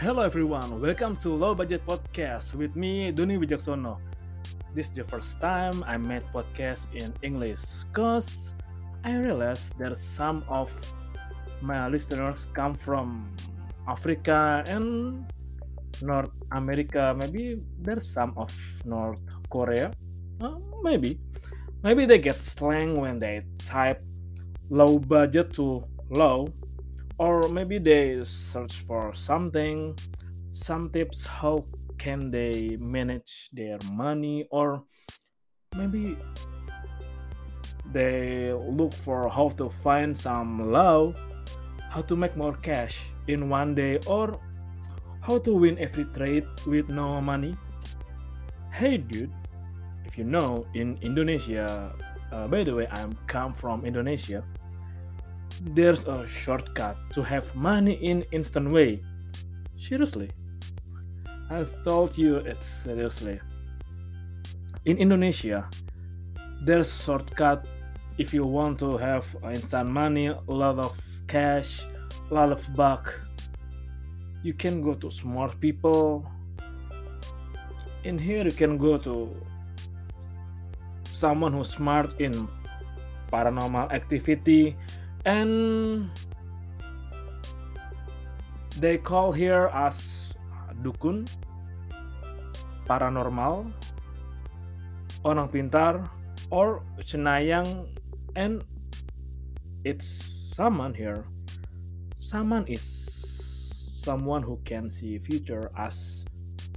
Hello everyone, welcome to Low Budget Podcast with me, Doni Wicaksono. This is the first time I made podcast in English cause I realized that some of my listeners come from Africa and North America. Maybe there's some of North Korea. Uh, maybe. Maybe they get slang when they type low budget to low or maybe they search for something some tips how can they manage their money? Or maybe they look for how to find some love how to make more cash in one day or how to win every trade with no money. Hey dude if you know in indonesia uh, by the way i'm come from indonesia there's a shortcut to have money in instant way. Seriously. I've told you it seriously. In Indonesia, there's shortcut if you want to have instant money, a lot of cash, a lot of buck. You can go to smart people. In here you can go to someone who's smart in paranormal activity and they call here as dukun paranormal orang pintar or cenayang and it's someone here. Someone is someone who can see future as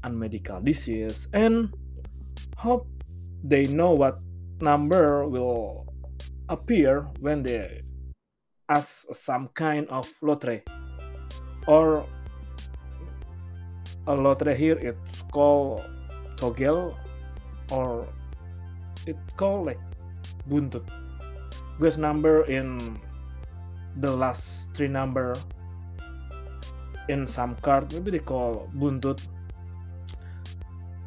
unmedical disease and hope they know what number will appear when they as some kind of lottery. Or a lottery here it's called togel or it called like buntut best number in the last three number in some card maybe they call buntut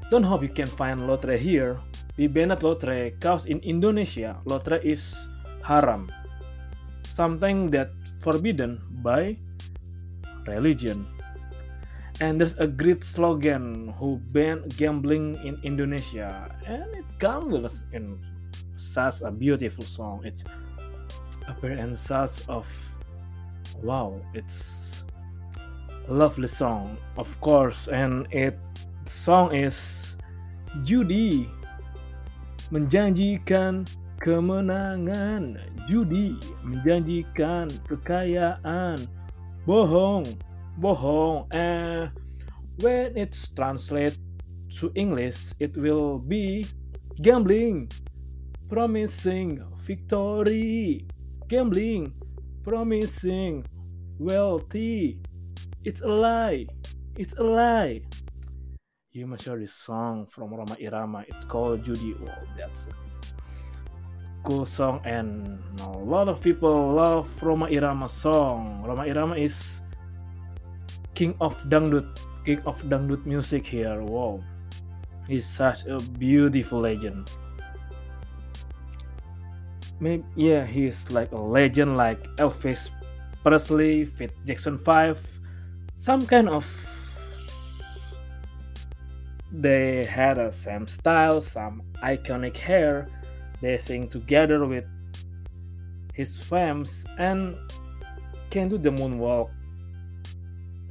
don't hope you can find lottery here. We banned lottery cause in indonesia. Lottery is haram something that forbidden by religion. And there's a great slogan who banned gambling in Indonesia, and it comes in such a beautiful song. It's appear in such of wow, it's lovely song, of course, and it song is Judy menjanjikan kemenangan, judi, menjanjikan kekayaan, bohong, bohong. Eh, when it's translate to English, it will be gambling, promising victory, gambling, promising wealthy. It's a lie. It's a lie. You must hear this song from Roma Irama. It's called Judy. Oh, that's cool song and a lot of people love Rhoma Irama song. Rhoma Irama is king of dangdut, king of dangdut music here. Wow, he's such a beautiful legend. Maybe yeah, he's like a legend like Elvis Presley, Fit Jackson 5, some kind of they had a same style, some iconic hair, they sing together with his fams and can do the moonwalk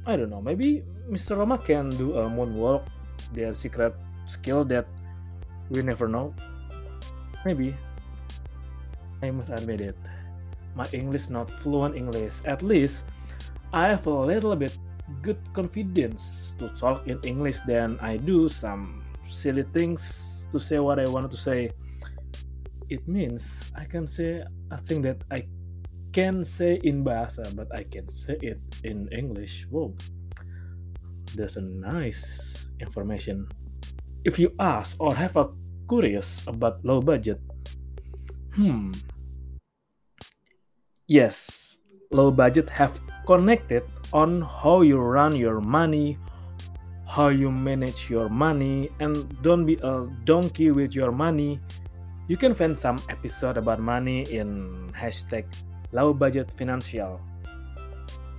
I don't know. Maybe Mr. Rhoma can do a moonwalk, their secret skill that we never know. Maybe. I must admit it. My English not fluent English. At least I have a little bit good confidence to talk in English than I do some silly things to say what I wanted to say. It means I can say a thing that I can say in Bahasa, but I can say it in English. Whoa, that's a nice information. If you ask or have a curious about low budget, hmm, yes, low budget have connected on how you run your money, how you manage your money, and don't be a donkey with your money. You can find some episode about money in hashtag low budget financial.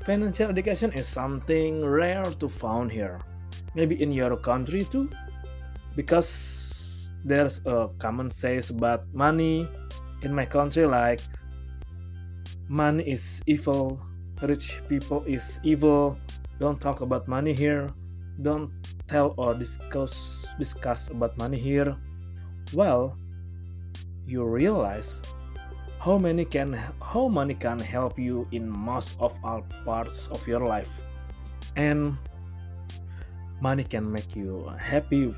Financial education is something rare to found here. Maybe in your country too, because there's a common says about money in my country like money is evil rich people is evil don't talk about money here don't tell or discuss discuss about money here well you realize how many can how money can help you in most of all parts of your life and money can make you happy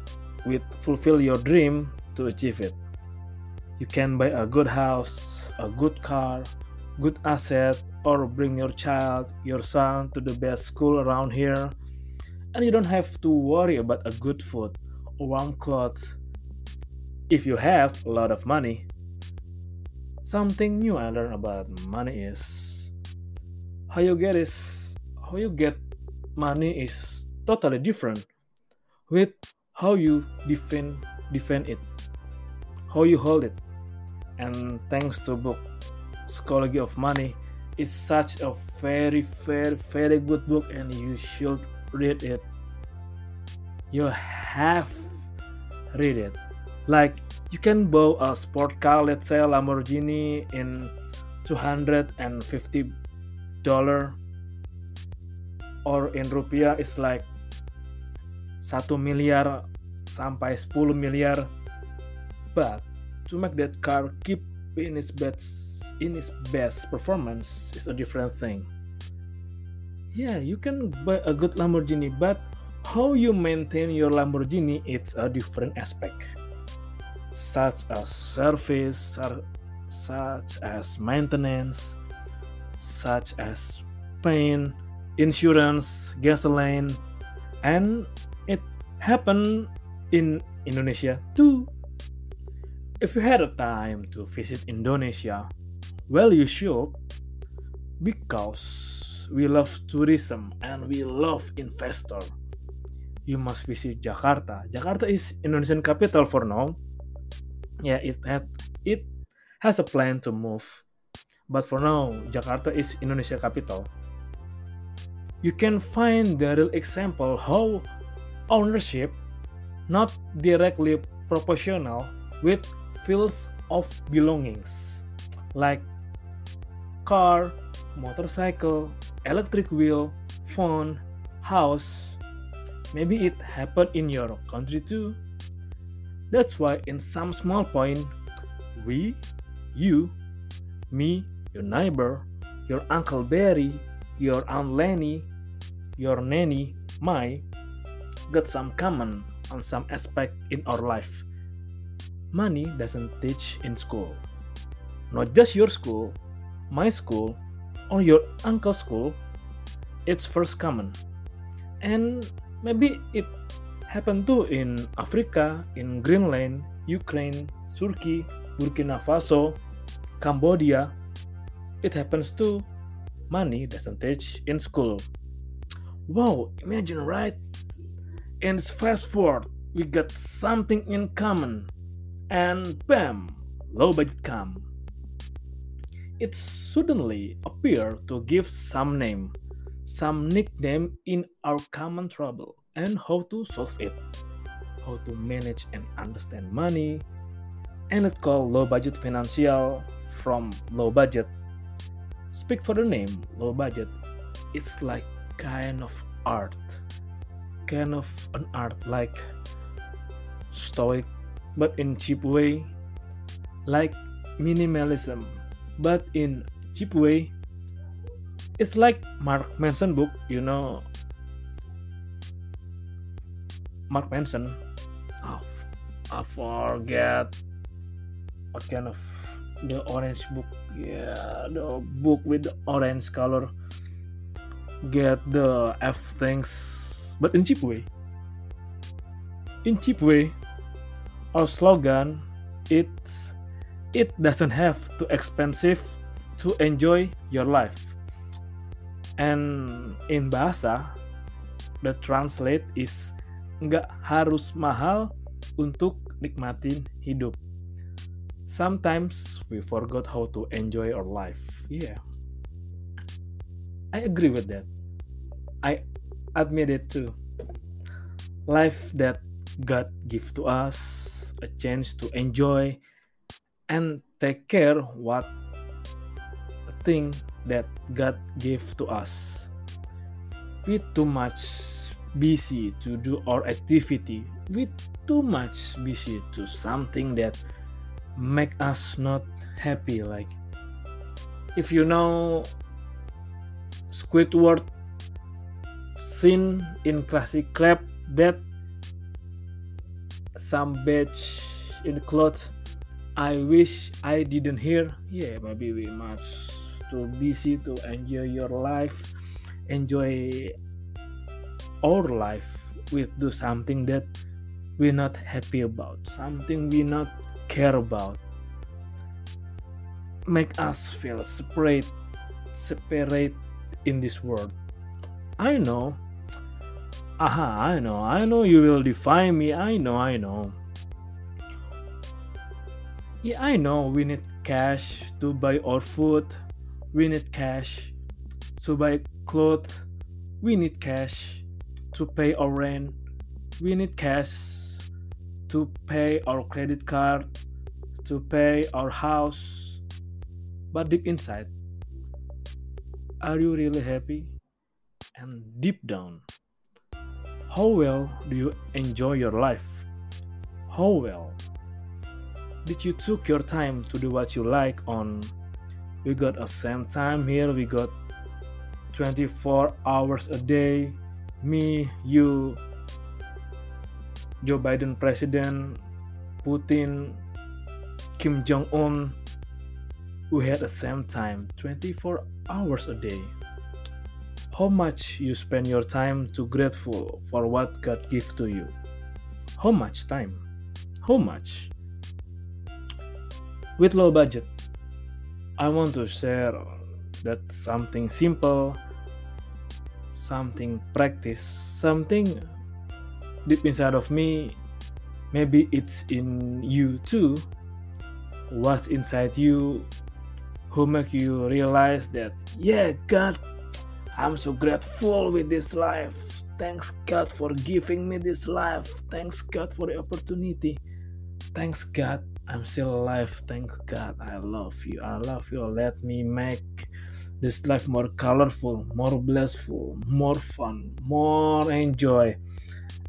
with fulfill your dream to achieve it you can buy a good house a good car good asset or bring your child, your son to the best school around here. And you don't have to worry about a good food warm clothes if you have a lot of money. Something new I learned about money is how you get is how you get money is totally different with how you defend defend it, how you hold it. And thanks to book Psychology of Money, is such a very, very, very good book, and you should read it. You have read it. Like you can buy a sport car, let's say Lamborghini, in two hundred and fifty dollar, or in rupiah it's like satu miliar sampai 10 miliar. But to make that car keep in its best in its best performance is a different thing. Yeah, you can buy a good Lamborghini, but how you maintain your Lamborghini it's a different aspect, such as service, such as maintenance, such as paint, insurance, gasoline, and it happened in Indonesia too. If you had a time to visit Indonesia, well, you should, because we love tourism and we love investor. You must visit Jakarta. Jakarta is Indonesian capital for now. Yeah, it had it has a plan to move, but for now, Jakarta is Indonesia capital. You can find the real example how ownership not directly proportional with fields of belongings like car, motorcycle, electric wheel, phone, house. Maybe it happened in your country too. That's why, in some small point, we, you, me, your neighbor, your Uncle Barry, your Aunt Lenny, your nanny, my, got some common on some aspect in our life. Money doesn't teach in school. Not just your school, my school or your uncle's school, it's first common. And maybe it happened too in Africa, in Greenland, Ukraine, Turkey, Burkina Faso, Cambodia. It happens too. Money doesn't teach in school. Wow, imagine right? And fast forward, we got something in common. And bam, low budget come it suddenly appeared to give some name, some nickname in our common trouble, and how to solve it, how to manage and understand money, and it called low budget financial from low budget. Speak for the name, low budget. It's like kind of art. Kind of an art like stoic but in cheap way. Like minimalism but in cheap way. It's like mark manson book you know mark manson. Oh, i forget. What kind of the orange book? Yeah the book with the orange color. Get the f things. But in cheap way. In cheap way our slogan it's it doesn't have to expensive to enjoy your life. And in bahasa the translate is nggak harus mahal untuk nikmatin hidup. Sometimes we forgot how to enjoy our life. Yeah. I agree with that. I admit it too. Life that god give to us a chance to enjoy and take care what thing that God gave to us. We too much busy to do our activity. We too much busy to something that make us not happy. Like if you know Squidward scene in classic crab that some badge in the cloth I wish I didn't hear. Yeah, maybe we must too busy to enjoy your life, enjoy our life we do something that we're not happy about, something we not care about. Make us feel separate, separate in this world. I know Aha, I know, I know you will define me. I know, I know. Yeah, I know we need cash to buy our food. We need cash to buy clothes. We need cash to pay our rent. We need cash to pay our credit card, to pay our house. But deep inside, are you really happy? And deep down, how well do you enjoy your life? How well did you took your time to do what you like on we got a same time here we got 24 hours a day me you Joe Biden president Putin Kim Jong Un we had the same time 24 hours a day how much you spend your time to grateful for what God give to you. How much time? How much? With low budget, I want to share that something simple, something practice, something deep inside of me. Maybe it's in you too. What's inside you who make you realize that yeah, God I'm so grateful with this life. Thanks God for giving me this life. Thanks God for the opportunity. Thanks God I'm still alive. Thank God I love you. I love you. Let me make this life more colorful, more blissful, more fun, more enjoy,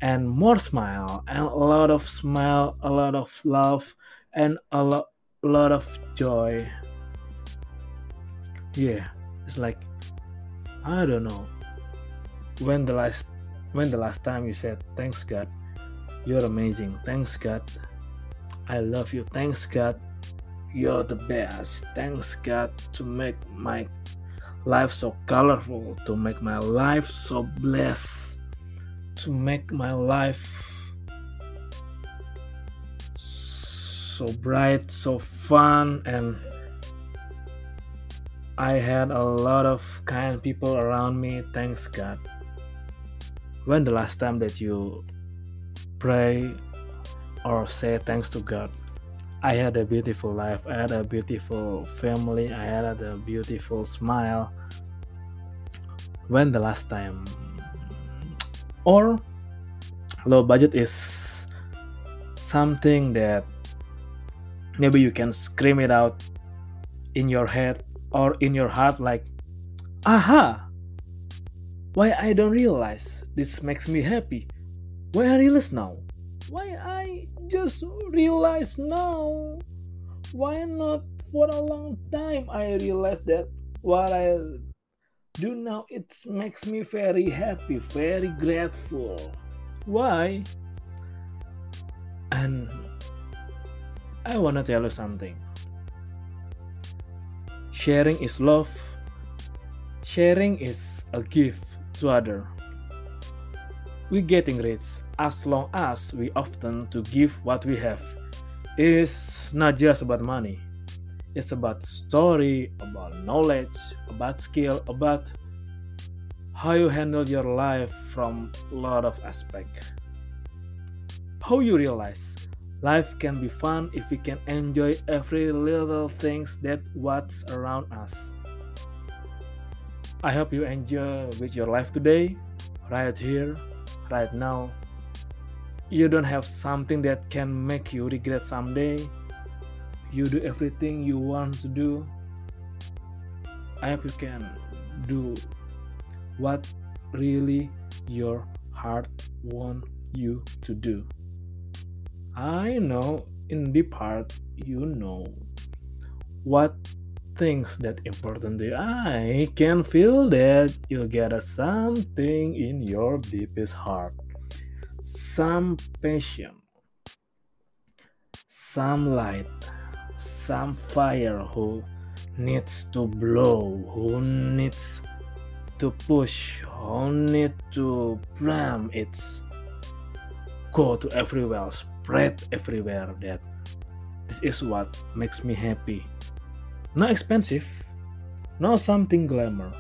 and more smile, and a lot of smile, a lot of love, and a lot, lot of joy. Yeah, it's like I don't know when the last when the last time you said thanks God you're amazing thanks God I love you thanks God you're the best thanks God to make my life so colorful to make my life so blessed to make my life so bright so fun and I had a lot of kind people around me. Thanks God. When the last time that you pray or say thanks to God? I had a beautiful life. I had a beautiful family. I had a beautiful smile. When the last time? Or low budget is something that maybe you can scream it out in your head or in your heart like aha why I don't realize this makes me happy? Why I realize now? Why I just realized now? Why not for a long time I realized that what I do now it makes me very happy, very grateful. Why? And I wanna tell you something. Sharing is love. Sharing is a gift to other. We getting rich as long as we often to give what we have. It's not just about money. It's about story, about knowledge, about skill, about how you handle your life from a lot of aspect. How you realize life can be fun if we can enjoy every little things that what's around us. I hope you enjoy with your life today, right here, right now. You don't have something that can make you regret someday. You do everything you want to do. I hope you can do what really your heart want you to do. I know in deep heart you know what things that important to you. I can feel that you get a something in your deepest heart. Some passion, some light, some fire who needs to blow, who needs to push, who need to bram its go to everywhere, spread everywhere that this is what makes me happy. Not expensive, not something glamour,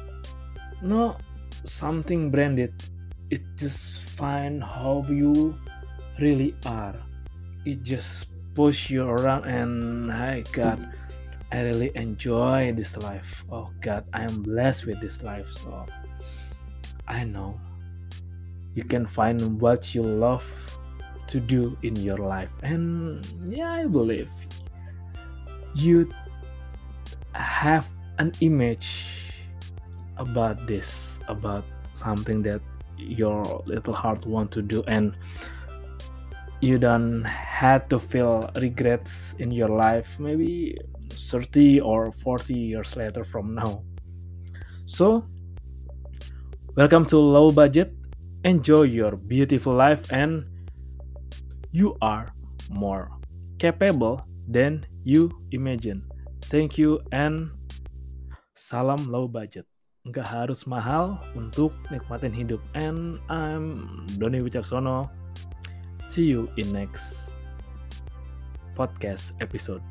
not something branded. It just find how you really are. It just push you around and hi God, I really enjoy this life. Oh God, I am blessed with this life. So I know you can find what you love to do in your life. And yeah, I believe you have an image about this, about something that your little heart want to do and you don't have to feel regrets in your life maybe 30 or 40 years later from now. So welcome to low budget. Enjoy your beautiful life and you are more capable than you imagine thank you and salam low budget nggak harus mahal untuk nikmatin hidup. And I'm Doni Wicaksono. See you in next podcast episode.